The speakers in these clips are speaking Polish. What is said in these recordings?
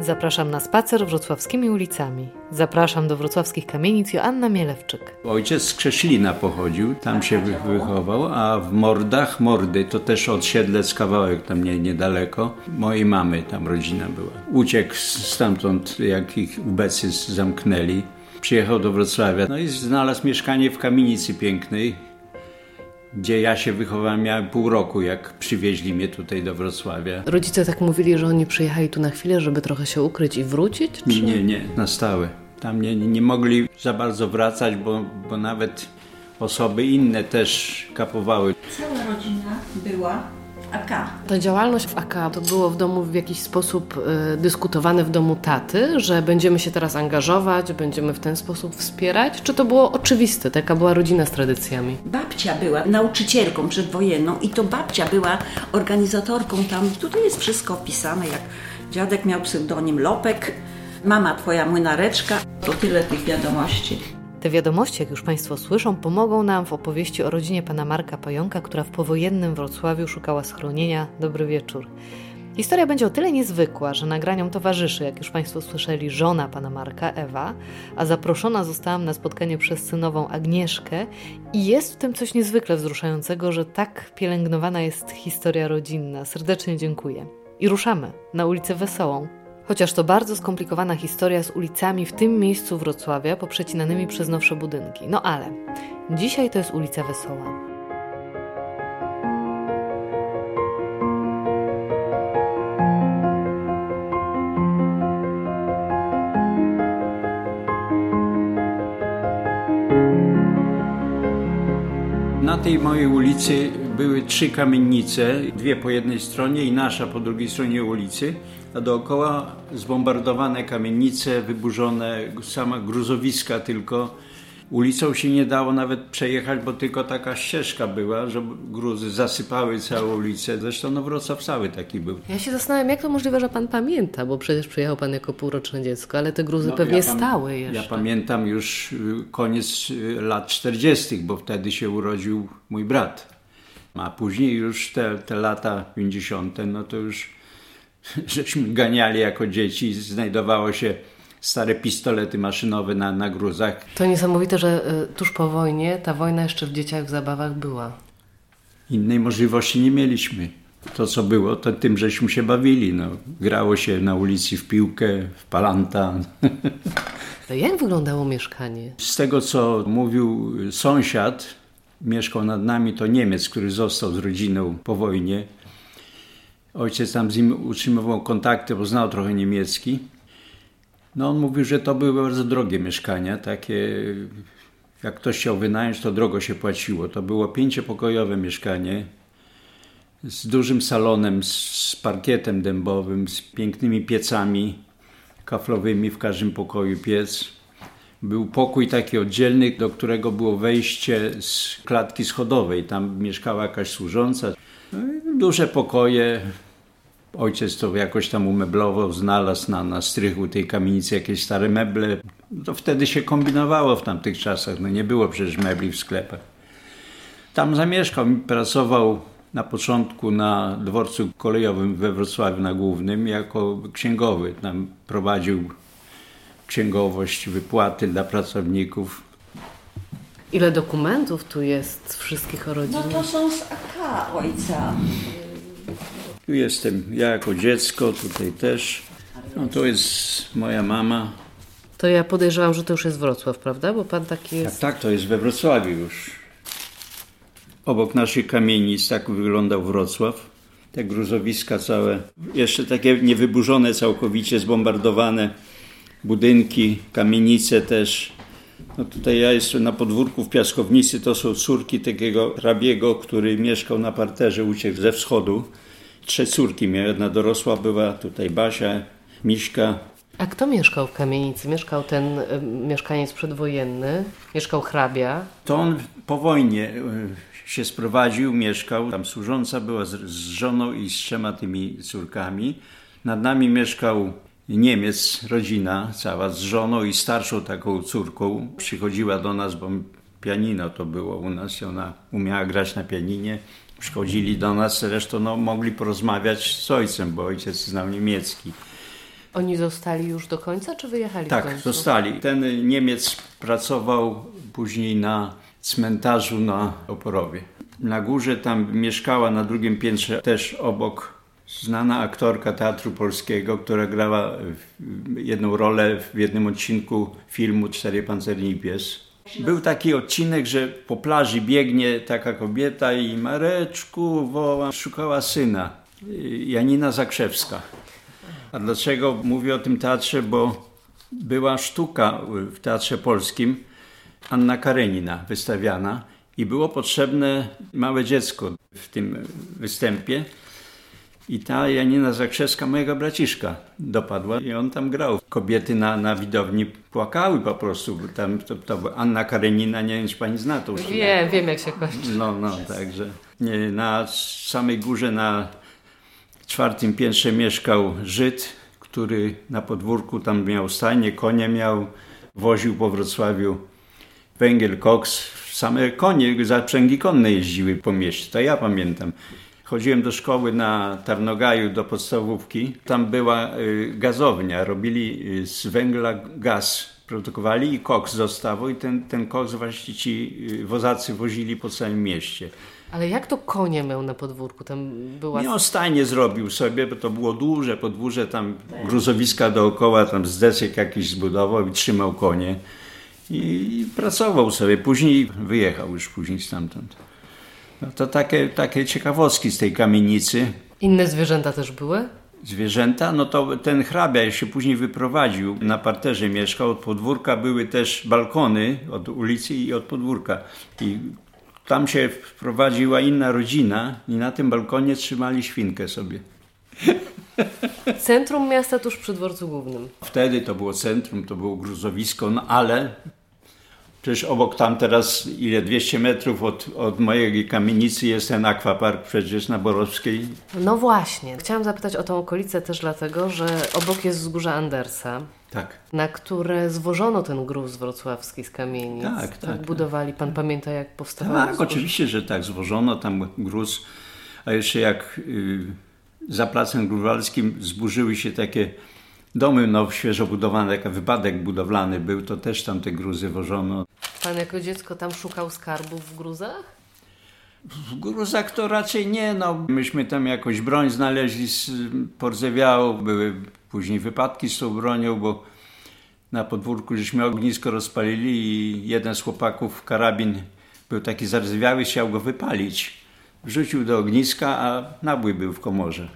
Zapraszam na spacer wrocławskimi ulicami. Zapraszam do wrocławskich kamienic Joanna Mielewczyk. Ojciec z Krzeszlina pochodził, tam się wychował, a w Mordach, Mordy, to też od Siedlec kawałek tam nie, niedaleko, mojej mamy tam rodzina była. Uciekł stamtąd, jak ich ubecy zamknęli. Przyjechał do Wrocławia, no i znalazł mieszkanie w kamienicy pięknej, gdzie ja się wychowałem, miałem pół roku, jak przywieźli mnie tutaj do Wrocławia. Rodzice tak mówili, że oni przyjechali tu na chwilę, żeby trochę się ukryć i wrócić? Czy... Nie, nie, na stałe. Tam nie, nie mogli za bardzo wracać, bo, bo nawet osoby inne też kapowały. Cała rodzina była AK. Ta działalność w AK to było w domu w jakiś sposób y, dyskutowane w domu taty, że będziemy się teraz angażować, będziemy w ten sposób wspierać? Czy to było oczywiste? Taka była rodzina z tradycjami? Babcia była nauczycielką przedwojenną i to babcia była organizatorką tam. Tutaj jest wszystko opisane, jak dziadek miał pseudonim Lopek, mama twoja młynareczka. To tyle tych wiadomości. Te wiadomości, jak już Państwo słyszą, pomogą nam w opowieści o rodzinie pana Marka Pająka, która w powojennym Wrocławiu szukała schronienia. Dobry wieczór. Historia będzie o tyle niezwykła, że nagraniom towarzyszy, jak już Państwo słyszeli, żona pana Marka, Ewa, a zaproszona zostałam na spotkanie przez synową Agnieszkę i jest w tym coś niezwykle wzruszającego, że tak pielęgnowana jest historia rodzinna. Serdecznie dziękuję. I ruszamy na ulicę Wesołą, Chociaż to bardzo skomplikowana historia z ulicami w tym miejscu Wrocławia poprzecinanymi przez nowsze budynki. No ale dzisiaj to jest ulica Wesoła. Na tej mojej ulicy były trzy kamienice, dwie po jednej stronie i nasza po drugiej stronie ulicy a dookoła zbombardowane kamienice, wyburzone, sama gruzowiska tylko. Ulicą się nie dało nawet przejechać, bo tylko taka ścieżka była, że gruzy zasypały całą ulicę. Zresztą no Wrocław cały taki był. Ja się zastanawiam, jak to możliwe, że pan pamięta, bo przecież przyjechał pan jako półroczne dziecko, ale te gruzy no, pewnie ja stały jeszcze. Ja pamiętam już y, koniec y, lat 40., bo wtedy się urodził mój brat. A później już te, te lata 50., no to już żeśmy ganiali jako dzieci, znajdowało się stare pistolety maszynowe na, na gruzach. To niesamowite, że y, tuż po wojnie ta wojna jeszcze w dzieciach w zabawach była. Innej możliwości nie mieliśmy. To, co było, to tym żeśmy się bawili. No, grało się na ulicy w piłkę, w palanta. To jak wyglądało mieszkanie? Z tego, co mówił sąsiad, mieszkał nad nami, to Niemiec, który został z rodziną po wojnie. Ojciec tam z nim utrzymywał kontakty, bo znał trochę niemiecki. No on mówił, że to były bardzo drogie mieszkania, takie jak ktoś chciał wynająć, to drogo się płaciło. To było pięciopokojowe mieszkanie z dużym salonem, z parkietem dębowym, z pięknymi piecami kaflowymi w każdym pokoju piec. Był pokój taki oddzielny, do którego było wejście z klatki schodowej. Tam mieszkała jakaś służąca. No duże pokoje. Ojciec to jakoś tam umeblował, znalazł na, na strychu tej kamienicy jakieś stare meble. To wtedy się kombinowało w tamtych czasach. No nie było przecież mebli w sklepach. Tam zamieszkał, pracował na początku na dworcu kolejowym we Wrocławiu na Głównym jako księgowy. Tam prowadził księgowość, wypłaty dla pracowników. Ile dokumentów tu jest wszystkich o rodzinie? No to są z AK ojca. Tu jestem ja jako dziecko, tutaj też. No to jest moja mama. To ja podejrzewam, że to już jest Wrocław, prawda? Bo pan taki jest... Tak, tak, to jest we Wrocławiu już. Obok naszych kamienic tak wyglądał Wrocław. Te gruzowiska całe, jeszcze takie niewyburzone całkowicie, zbombardowane budynki, kamienice też. No tutaj ja jestem na podwórku w Piaskownicy, to są córki takiego hrabiego, który mieszkał na parterze, uciekł ze wschodu. Trzy córki miał, jedna dorosła była, tutaj Basia, Miśka. A kto mieszkał w kamienicy? Mieszkał ten y, mieszkaniec przedwojenny, mieszkał hrabia. To on po wojnie y, się sprowadził, mieszkał. Tam służąca była z, z żoną i z trzema tymi córkami. Nad nami mieszkał Niemiec, rodzina cała z żoną i starszą taką córką przychodziła do nas, bo pianino to było u nas i ona umiała grać na pianinie. Przychodzili do nas, zresztą no, mogli porozmawiać z ojcem, bo ojciec znał niemiecki. Oni zostali już do końca, czy wyjechali Tak, zostali. Ten Niemiec pracował później na cmentarzu na Oporowie. Na górze tam mieszkała na drugim piętrze też obok znana aktorka Teatru Polskiego, która grała jedną rolę w jednym odcinku filmu Cztery Pancerni Pies. Był taki odcinek, że po plaży biegnie taka kobieta i Mareczku woła, szukała syna. Janina Zakrzewska. A dlaczego mówię o tym teatrze? Bo była sztuka w Teatrze Polskim Anna Karenina wystawiana i było potrzebne małe dziecko w tym występie. I ta Janina Zakrzewska, mojego braciszka, dopadła i on tam grał. Kobiety na, na widowni płakały po prostu. Tam, to, to Anna Karenina, nie wiem czy pani zna to. Wiem, wiem jak się kończy. No, no, także nie, na samej górze na czwartym piętrze mieszkał Żyd, który na podwórku tam miał stajnie, konie miał, woził po Wrocławiu węgiel, koks. Same konie, zaprzęgi konne jeździły po mieście, to ja pamiętam. Chodziłem do szkoły na Tarnogaju, do podstawówki. Tam była y, gazownia, robili y, z węgla gaz, produkowali i koks zostawał i ten, ten koks właśnie ci y, wozacy wozili po całym mieście. Ale jak to konie miał na podwórku? Tam była... Nie, on stajnie zrobił sobie, bo to było duże podwórze, tam gruzowiska dookoła, tam z desek jakiś zbudował i trzymał konie. I pracował sobie. Później wyjechał już później stamtąd. No to takie, takie ciekawostki z tej kamienicy. Inne zwierzęta też były? Zwierzęta, no to ten hrabia się później wyprowadził, na parterze mieszkał, od podwórka były też balkony od ulicy i od podwórka. I tam się wprowadziła inna rodzina i na tym balkonie trzymali świnkę sobie. Centrum miasta tuż przy dworcu głównym. Wtedy to było centrum, to było gruzowisko, no ale Przecież obok tam teraz, ile 200 metrów od, od mojej kamienicy jest ten akwapark przecież na Borowskiej. No właśnie. Chciałam zapytać o tą okolicę też dlatego, że obok jest wzgórze Andersa. Tak. Na które zwożono ten gruz wrocławski z kamienic. Tak, tak. tak. budowali. Pan pamięta jak powstawał Tak, oczywiście, że tak. Zwożono tam gruz. A jeszcze jak y, za Placem Grunwaldzkim zburzyły się takie domy no, świeżo budowane, jak wypadek budowlany był, to też tam te gruzy wożono. Pan jako dziecko tam szukał skarbów w gruzach? W gruzach to raczej nie, no. Myśmy tam jakoś broń znaleźli, porzewiało, były później wypadki z tą bronią, bo na podwórku żeśmy ognisko rozpalili i jeden z chłopaków, karabin, był taki zardzewiały, chciał go wypalić. Wrzucił do ogniska, a nabój był w komorze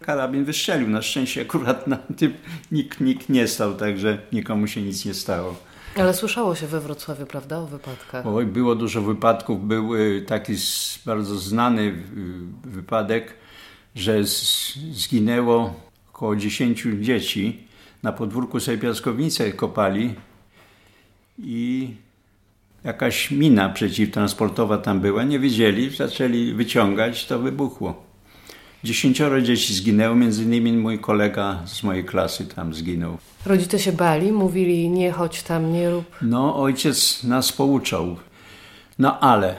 karabin wystrzelił. Na szczęście akurat na tym nikt, nikt nie stał, także nikomu się nic nie stało. Ale słyszało się we Wrocławiu, prawda, o wypadkach? Oj, było dużo wypadków. Był taki bardzo znany wypadek, że zginęło około 10 dzieci. Na podwórku sobie piaskownicę kopali i jakaś mina przeciwtransportowa tam była. Nie wiedzieli, zaczęli wyciągać, to wybuchło. Dziesięcioro dzieci zginęło, między innymi mój kolega z mojej klasy tam zginął. Rodzice się bali, mówili nie chodź tam, nie rób. No, ojciec nas pouczał. No ale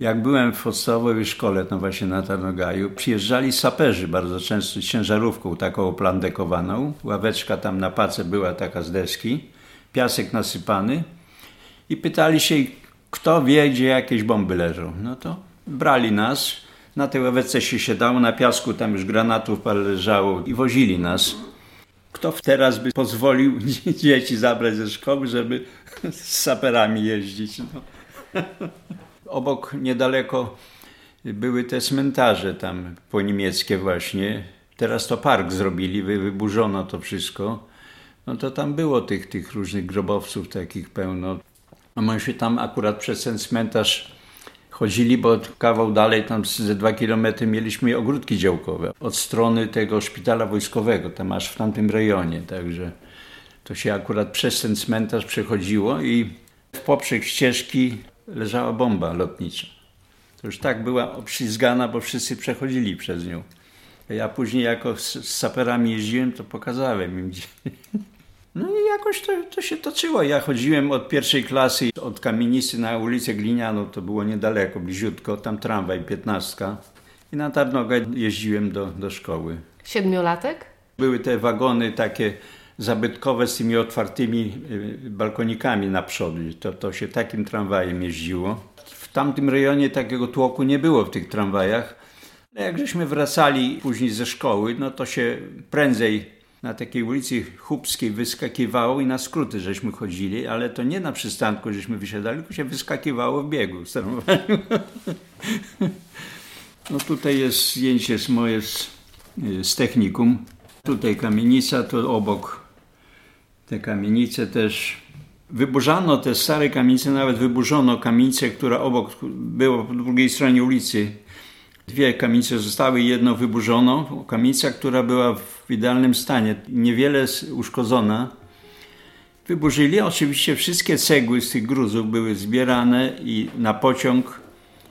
jak byłem w podstawowej szkole, no właśnie na Tarnogaju, przyjeżdżali saperzy bardzo często ciężarówką taką oplandekowaną. Ławeczka tam na pace była taka z deski, piasek nasypany i pytali się, kto wie, gdzie jakieś bomby leżą. No to brali nas, na tej ławeczce się siadało, na piasku tam już granatów parę leżało i wozili nas. Kto teraz by pozwolił dzieci zabrać ze szkoły, żeby z saperami jeździć? No. Obok niedaleko były te cmentarze tam po niemieckie właśnie. Teraz to park zrobili, wyburzono to wszystko. No to tam było tych, tych różnych grobowców takich pełno. A myśmy tam akurat przez ten cmentarz chodzili, bo kawał dalej, tam ze dwa kilometry mieliśmy ogródki działkowe. Od strony tego szpitala wojskowego, tam aż w tamtym rejonie, także to się akurat przez ten cmentarz przechodziło i w poprzek ścieżki leżała bomba lotnicza. To już tak była obślizgana, bo wszyscy przechodzili przez nią. Ja później jako z, z saperami jeździłem, to pokazałem im gdzie. No i jakoś to, to, się toczyło. Ja chodziłem od pierwszej klasy, od kamienicy na ulicę Glinianą, to było niedaleko, bliziutko, tam tramwaj, piętnastka. I na Tarnogę jeździłem do, do szkoły. Siedmiolatek? Były te wagony takie zabytkowe z tymi otwartymi y, balkonikami na przodu. To, to się takim tramwajem jeździło. W tamtym rejonie takiego tłoku nie było w tych tramwajach. Jak żeśmy wracali później ze szkoły, no to się prędzej na takiej ulicy Chubskiej wyskakiwało i na skróty żeśmy chodzili, ale to nie na przystanku żeśmy wysiadali, tylko się wyskakiwało w biegu z tramwaju. No tutaj jest zdjęcie z moje z, z technikum. Tutaj kamienica, to obok te kamienice też. Wyburzano te stare kamienice, nawet wyburzono kamienicę, która obok była po drugiej stronie ulicy. Dwie kamienice zostały, jedno wyburzono. Kamienica, która była w idealnym stanie, niewiele uszkodzona. Wyburzyli. Oczywiście wszystkie cegły z tych gruzów były zbierane i na pociąg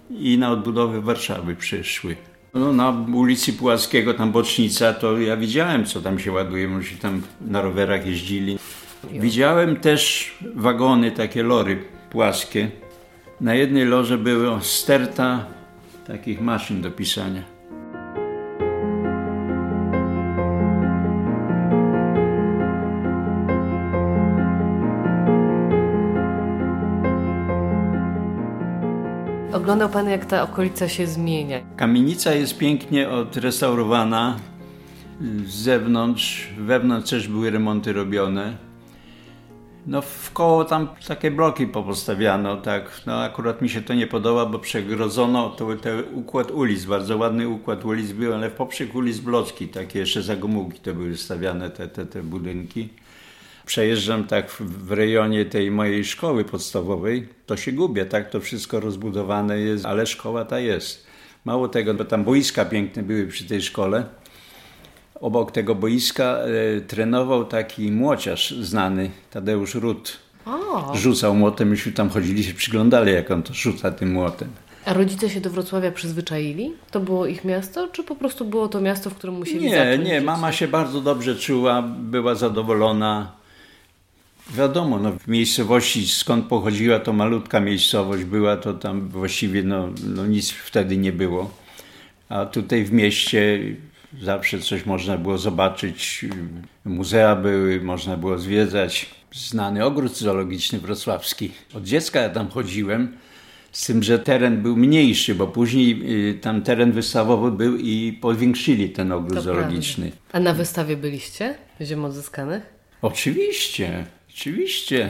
i na odbudowę Warszawy przyszły. No, na ulicy Pułackiego, tam bocznica, to ja widziałem, co tam się ładuje, może tam na rowerach jeździli. Widziałem też wagony, takie lory płaskie. Na jednej lorze były sterta takich maszyn do pisania. Oglądał Pan, jak ta okolica się zmienia. Kamienica jest pięknie odrestaurowana z zewnątrz. Wewnątrz też były remonty robione. No w koło tam takie bloki popostawiano, tak. No akurat mi się to nie podoba, bo przegrodzono to, ten układ ulic, bardzo ładny układ ulic był, ale w poprzek ulic bloczki, takie jeszcze zagomułki to były stawiane te, te, te budynki przejeżdżam tak w rejonie tej mojej szkoły podstawowej, to się gubię, tak to wszystko rozbudowane jest, ale szkoła ta jest. Mało tego, bo tam boiska piękne były przy tej szkole. Obok tego boiska e, trenował taki młociarz znany, Tadeusz Rut. O. Rzucał młotem, myśmy tam chodzili, się przyglądali, jak on to rzuca tym młotem. A rodzice się do Wrocławia przyzwyczaili? To było ich miasto, czy po prostu było to miasto, w którym musieli nie, nie, mama się bardzo dobrze czuła, była zadowolona. Wiadomo, no, w miejscowości, skąd pochodziła, to malutka miejscowość była, to tam właściwie no, no nic wtedy nie było. A tutaj w mieście zawsze coś można było zobaczyć. Muzea były, można było zwiedzać. Znany ogród zoologiczny wrocławski. Od dziecka ja tam chodziłem, z tym, że teren był mniejszy, bo później y, tam teren wystawowy był i powiększyli ten ogród to zoologiczny. Prawda. A na wystawie byliście? Ziem odzyskanych? Oczywiście. Oczywiście.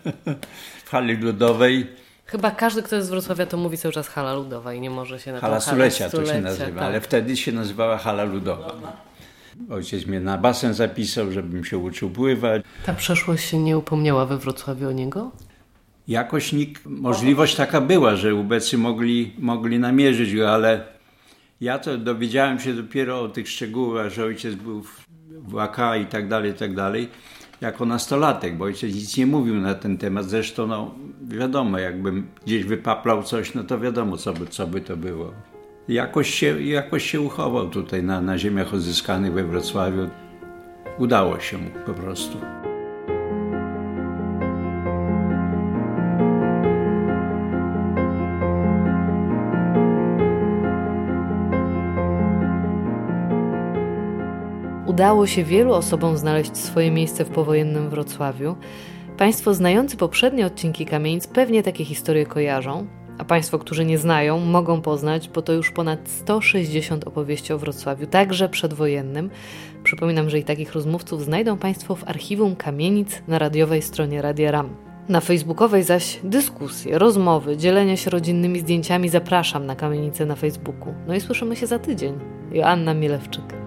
w hali ludowej. Chyba każdy, kto jest z Wrocławia, to mówi cały czas hala ludowa i nie może się na Hala stulecia to się nazywa, tak. ale wtedy się nazywała hala ludowa. Ojciec mnie na basen zapisał, żebym się uczył pływać. Ta przeszłość się nie upomniała we Wrocławiu o niego? Jakoś nikt, możliwość taka była, że ubecy mogli, mogli namierzyć go, ale ja to dowiedziałem się dopiero o tych szczegółach, że ojciec był w AK i tak dalej, i tak dalej jako nastolatek, bo ojciec nic nie mówił na ten temat. Zresztą, no, wiadomo, jakbym gdzieś wypaplał coś, no to wiadomo, co by, co by to było. Jakoś się, jakoś się uchował tutaj na, na ziemiach odzyskanych we Wrocławiu. Udało się mu po prostu. Udało się wielu osobom znaleźć swoje miejsce w powojennym Wrocławiu. Państwo znający poprzednie odcinki Kamienic pewnie takie historie kojarzą, a Państwo, którzy nie znają, mogą poznać, bo to już ponad 160 opowieści o Wrocławiu, także przedwojennym. Przypominam, że i takich rozmówców znajdą Państwo w archiwum Kamienic na radiowej stronie Radia RAM. Na facebookowej zaś dyskusje, rozmowy, dzielenie się rodzinnymi zdjęciami zapraszam na kamienicę na Facebooku. No i słyszymy się za tydzień. Joanna Milewczyk.